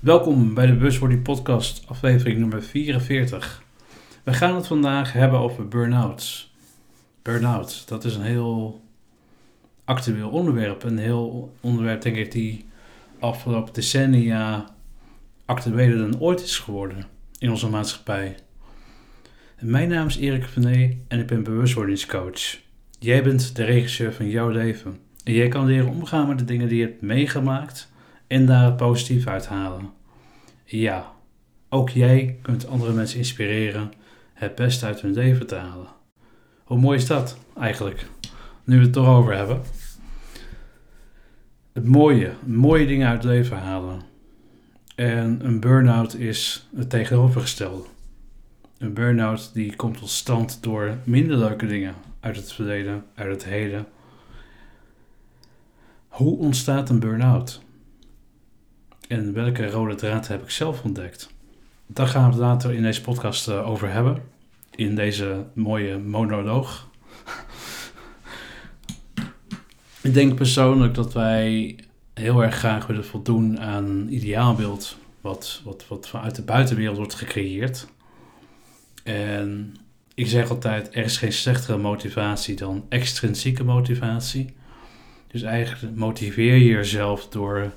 Welkom bij de Buswordy Podcast, aflevering nummer 44. We gaan het vandaag hebben over burn-outs. Burn-out, dat is een heel actueel onderwerp. Een heel onderwerp, denk ik, die afgelopen decennia actueler dan ooit is geworden in onze maatschappij. Mijn naam is Erik Vené en ik ben bewustwordingscoach. Jij bent de regisseur van jouw leven. En jij kan leren omgaan met de dingen die je hebt meegemaakt en daar het positief uithalen. Ja, ook jij kunt andere mensen inspireren het beste uit hun leven te halen. Hoe mooi is dat eigenlijk? Nu we het toch over hebben. Het mooie, mooie dingen uit het leven halen. En een burn-out is het tegenovergestelde. Een burn-out die komt tot stand door minder leuke dingen uit het verleden, uit het heden. Hoe ontstaat een burn-out? En welke rode draad heb ik zelf ontdekt? Daar gaan we het later in deze podcast eh, over hebben. In deze mooie monoloog. ik denk persoonlijk dat wij heel erg graag willen voldoen aan een ideaalbeeld wat, wat, wat vanuit de buitenwereld wordt gecreëerd. En ik zeg altijd, er is geen slechtere motivatie dan extrinsieke motivatie. Dus eigenlijk motiveer je jezelf door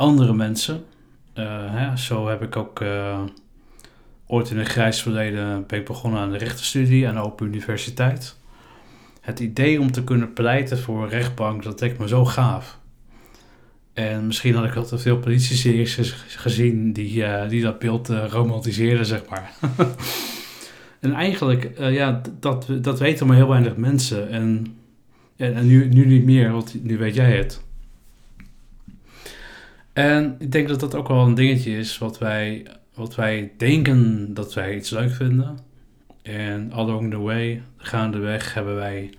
andere mensen. Uh, hè, zo heb ik ook uh, ooit in een grijs verleden ik begonnen aan de rechtenstudie aan de Open Universiteit. Het idee om te kunnen pleiten voor een rechtbank, dat leek me zo gaaf. En misschien had ik al te veel politie-series gezien die, uh, die dat beeld romantiseerden, zeg maar. en eigenlijk, ja, dat, dat weten maar heel weinig mensen. En, en nu, nu niet meer, want nu weet jij het. En ik denk dat dat ook wel een dingetje is wat wij, wat wij denken dat wij iets leuk vinden. En along the way, gaandeweg, hebben wij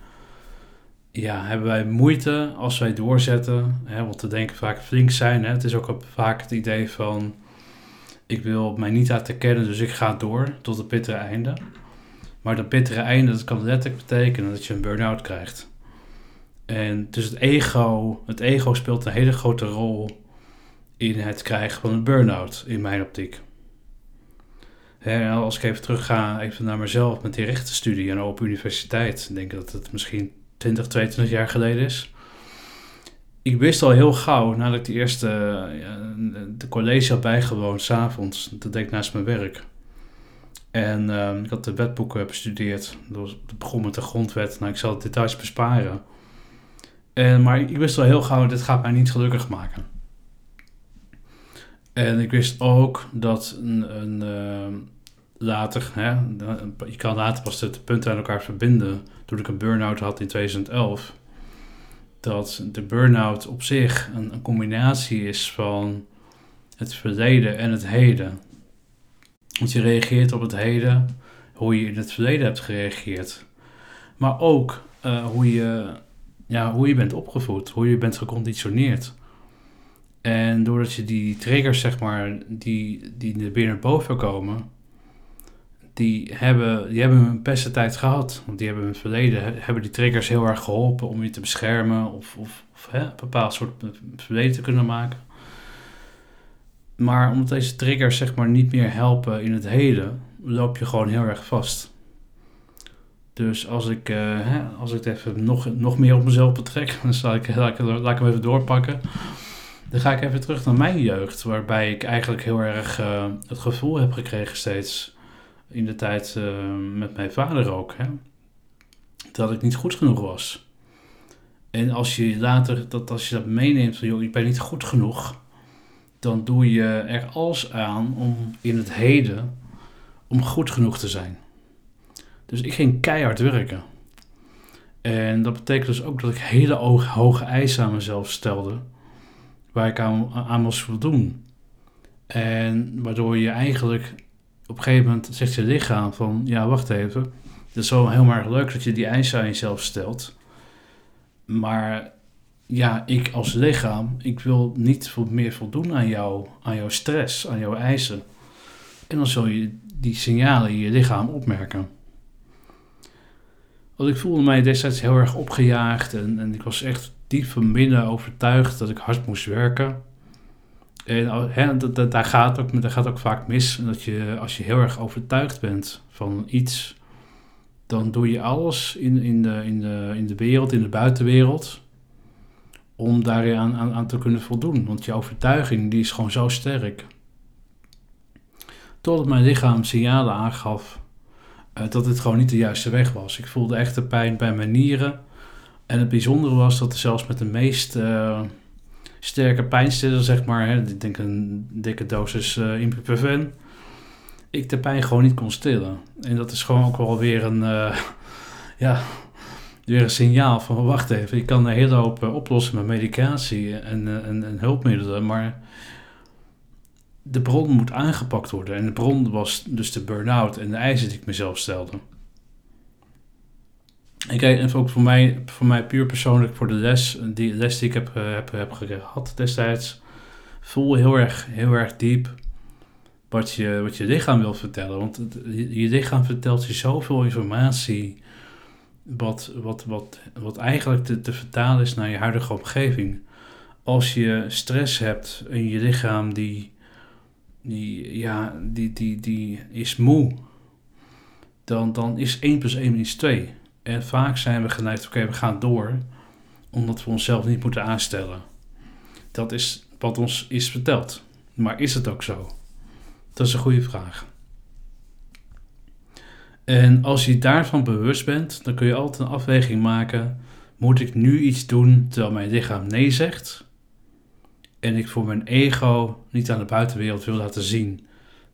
ja, hebben wij moeite als wij doorzetten. Hè, want we denken vaak flink zijn. Hè. Het is ook vaak het idee van... ik wil mij niet laten kennen, dus ik ga door tot het bittere einde. Maar dat bittere einde, dat kan letterlijk betekenen dat je een burn-out krijgt. En dus het ego, het ego speelt een hele grote rol in het krijgen van een burn-out, in mijn optiek. Als ik even terug ga even naar mezelf met die rechtenstudie de Open Universiteit, denk ik dat het misschien 20, 22 jaar geleden is. Ik wist al heel gauw, nadat ik de eerste de college had bijgewoond, s'avonds, dat deed ik naast mijn werk. En uh, ik had de wetboeken bestudeerd. Dat begon met de grondwet. Nou, ik zal het details besparen. En, maar ik wist al heel gauw, dit gaat mij niet gelukkig maken. En ik wist ook dat een, een uh, later, hè, je kan later pas de punten aan elkaar verbinden. Toen ik een burn-out had in 2011, dat de burn-out op zich een, een, combinatie is van het verleden en het heden. Want je reageert op het heden, hoe je in het verleden hebt gereageerd. Maar ook uh, hoe, je, ja, hoe je bent opgevoed, hoe je bent geconditioneerd. En doordat je die triggers, zeg maar, die, die er binnen boven komen, die hebben, die hebben een beste tijd gehad. Want die hebben in het verleden hebben die triggers heel erg geholpen om je te beschermen of, of, of hè, een bepaald soort verleden te kunnen maken. Maar omdat deze triggers zeg maar niet meer helpen in het heden, loop je gewoon heel erg vast. Dus als ik, uh, hè, als ik het even nog, nog meer op mezelf betrek, dan zal ik, laat, ik, laat ik hem even doorpakken. Dan ga ik even terug naar mijn jeugd, waarbij ik eigenlijk heel erg uh, het gevoel heb gekregen steeds in de tijd uh, met mijn vader ook, hè, dat ik niet goed genoeg was. En als je later, dat als je dat meeneemt van, joh, ik ben niet goed genoeg, dan doe je er alles aan om in het heden, om goed genoeg te zijn. Dus ik ging keihard werken. En dat betekent dus ook dat ik hele hoge eisen aan mezelf stelde, waar ik aan, moest voldoen. En waardoor je eigenlijk op een gegeven moment zegt je lichaam van, ja, wacht even. Het is wel heel erg leuk dat je die eisen aan jezelf stelt. Maar ja, ik als lichaam, ik wil niet meer voldoen aan, jou, aan jouw stress, aan jouw eisen. En dan zul je die signalen in je lichaam opmerken. Want ik voelde mij destijds heel erg opgejaagd en, en ik was echt diep van binnen overtuigd dat ik hard moest werken. En dat, dat, daar, gaat ook, gaat ook vaak mis. Dat je, als je heel erg overtuigd bent van iets, dan doe je alles in, in, de, in, de, in de wereld, in de buitenwereld, om daar aan, te kunnen voldoen. Want je overtuiging die is gewoon zo sterk. Totdat mijn lichaam signalen aangaf uh, dat het gewoon niet de juiste weg was. Ik voelde echt de pijn bij mijn nieren. En het bijzondere was dat zelfs met de meest uh, sterke pijnstiller, zeg maar, hè, ik denk een dikke dosis uh, ibuprofen, ik de pijn gewoon niet kon stillen. En dat is gewoon ook wel weer een, ja, weer een signaal van wacht even, ik kan een hele hoop oplossen met medicatie en, en, en hulpmiddelen, maar de bron moet aangepakt worden. En de bron was dus de burn-out en de eisen die ik mezelf stelde. En kijk, en ook voor mij, voor mij puur persoonlijk, voor de les, die les die ik heb, eh, heb, heb gehad destijds, voel heel erg, heel erg diep wat je, wat je lichaam wil vertellen. Want je lichaam vertelt je zoveel informatie, wat, wat, wat, wat eigenlijk te, te vertalen is naar je huidige omgeving. Als je stress hebt in je lichaam die die, ja, die, die, die is moe, dan, dan is 1 plus 1 is 2. En vaak zijn we geneigd, oké, we gaan door, omdat we onszelf niet moeten aanstellen. Dat is wat ons is verteld. Maar is het ook zo? Dat is een goede vraag. En als je daarvan bewust bent, dan kun je altijd een afweging maken. Moet ik nu iets doen terwijl mijn lichaam nee zegt? en ik voor mijn ego niet aan de buitenwereld wil laten zien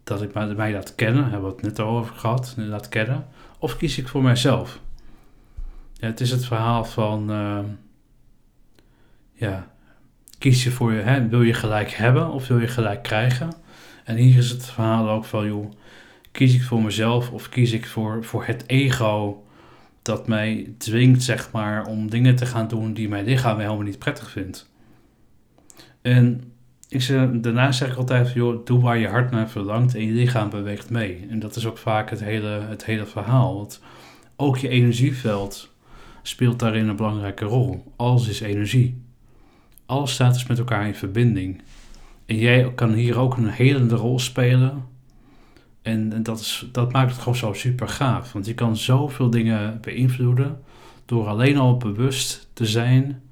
dat ik mij laat kennen, hebben we het net over gehad, laat kennen, of kies ik voor mijzelf? Ja, het is het verhaal van, uh, ja, kies je voor je, hè, wil je gelijk hebben of wil je gelijk krijgen? En hier is het verhaal ook van, joh, kies ik voor mezelf of kies ik voor, voor het ego dat mij dwingt, zeg maar, om dingen te gaan doen die mijn lichaam helemaal niet prettig vindt? En ik zeg, daarna zeg ik altijd, joh, doe waar je hart naar verlangt en je lichaam beweegt mee. En dat is ook vaak het hele, het hele verhaal. Want ook je energieveld speelt daarin een belangrijke rol. Alles is energie. Alles staat dus met elkaar in verbinding. En jij kan hier ook een helende rol spelen. En, dat, is, dat maakt het gewoon zo super gaaf. Want je kan zoveel dingen beïnvloeden door alleen al bewust te zijn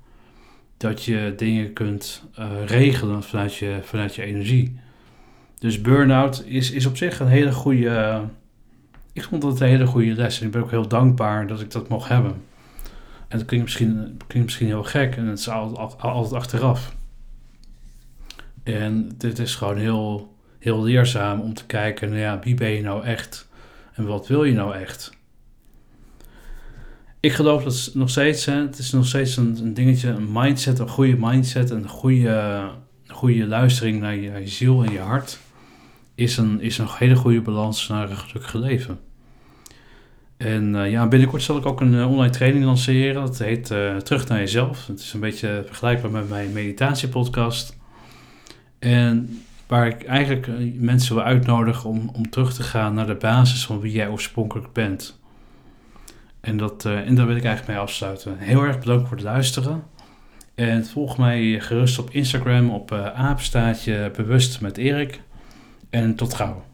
dat je dingen kunt uh, regelen vanuit je, vanuit je energie. Dus burn-out is, is op zich een hele goede. ik vond dat een hele goede les. En ik ben ook heel dankbaar dat ik dat mocht hebben. En dat klinkt misschien, klinkt misschien heel gek en het is altijd, altijd achteraf. En dit is gewoon heel, heel leerzaam om te kijken, nou ja, wie ben je nou echt en wat wil je nou echt? ik geloof dat nog steeds, het is nog steeds een, dingetje, een mindset, een goede mindset, een goede, goede luistering naar je, je, ziel en je hart, is een, is een hele goede balans naar een gelukkig leven. En uh, ja, binnenkort zal ik ook een uh, online training lanceren. Dat heet uh, Terug naar jezelf. Het is een beetje vergelijkbaar met mijn meditatiepodcast. En waar ik eigenlijk mensen wil uitnodigen om, om terug te gaan naar de basis van wie jij oorspronkelijk bent. En, dat, en daar wil ik eigenlijk mee afsluiten. Heel erg bedankt voor het luisteren. En volg mij gerust op Instagram op apenstaatje bewust met Erik. En tot gauw.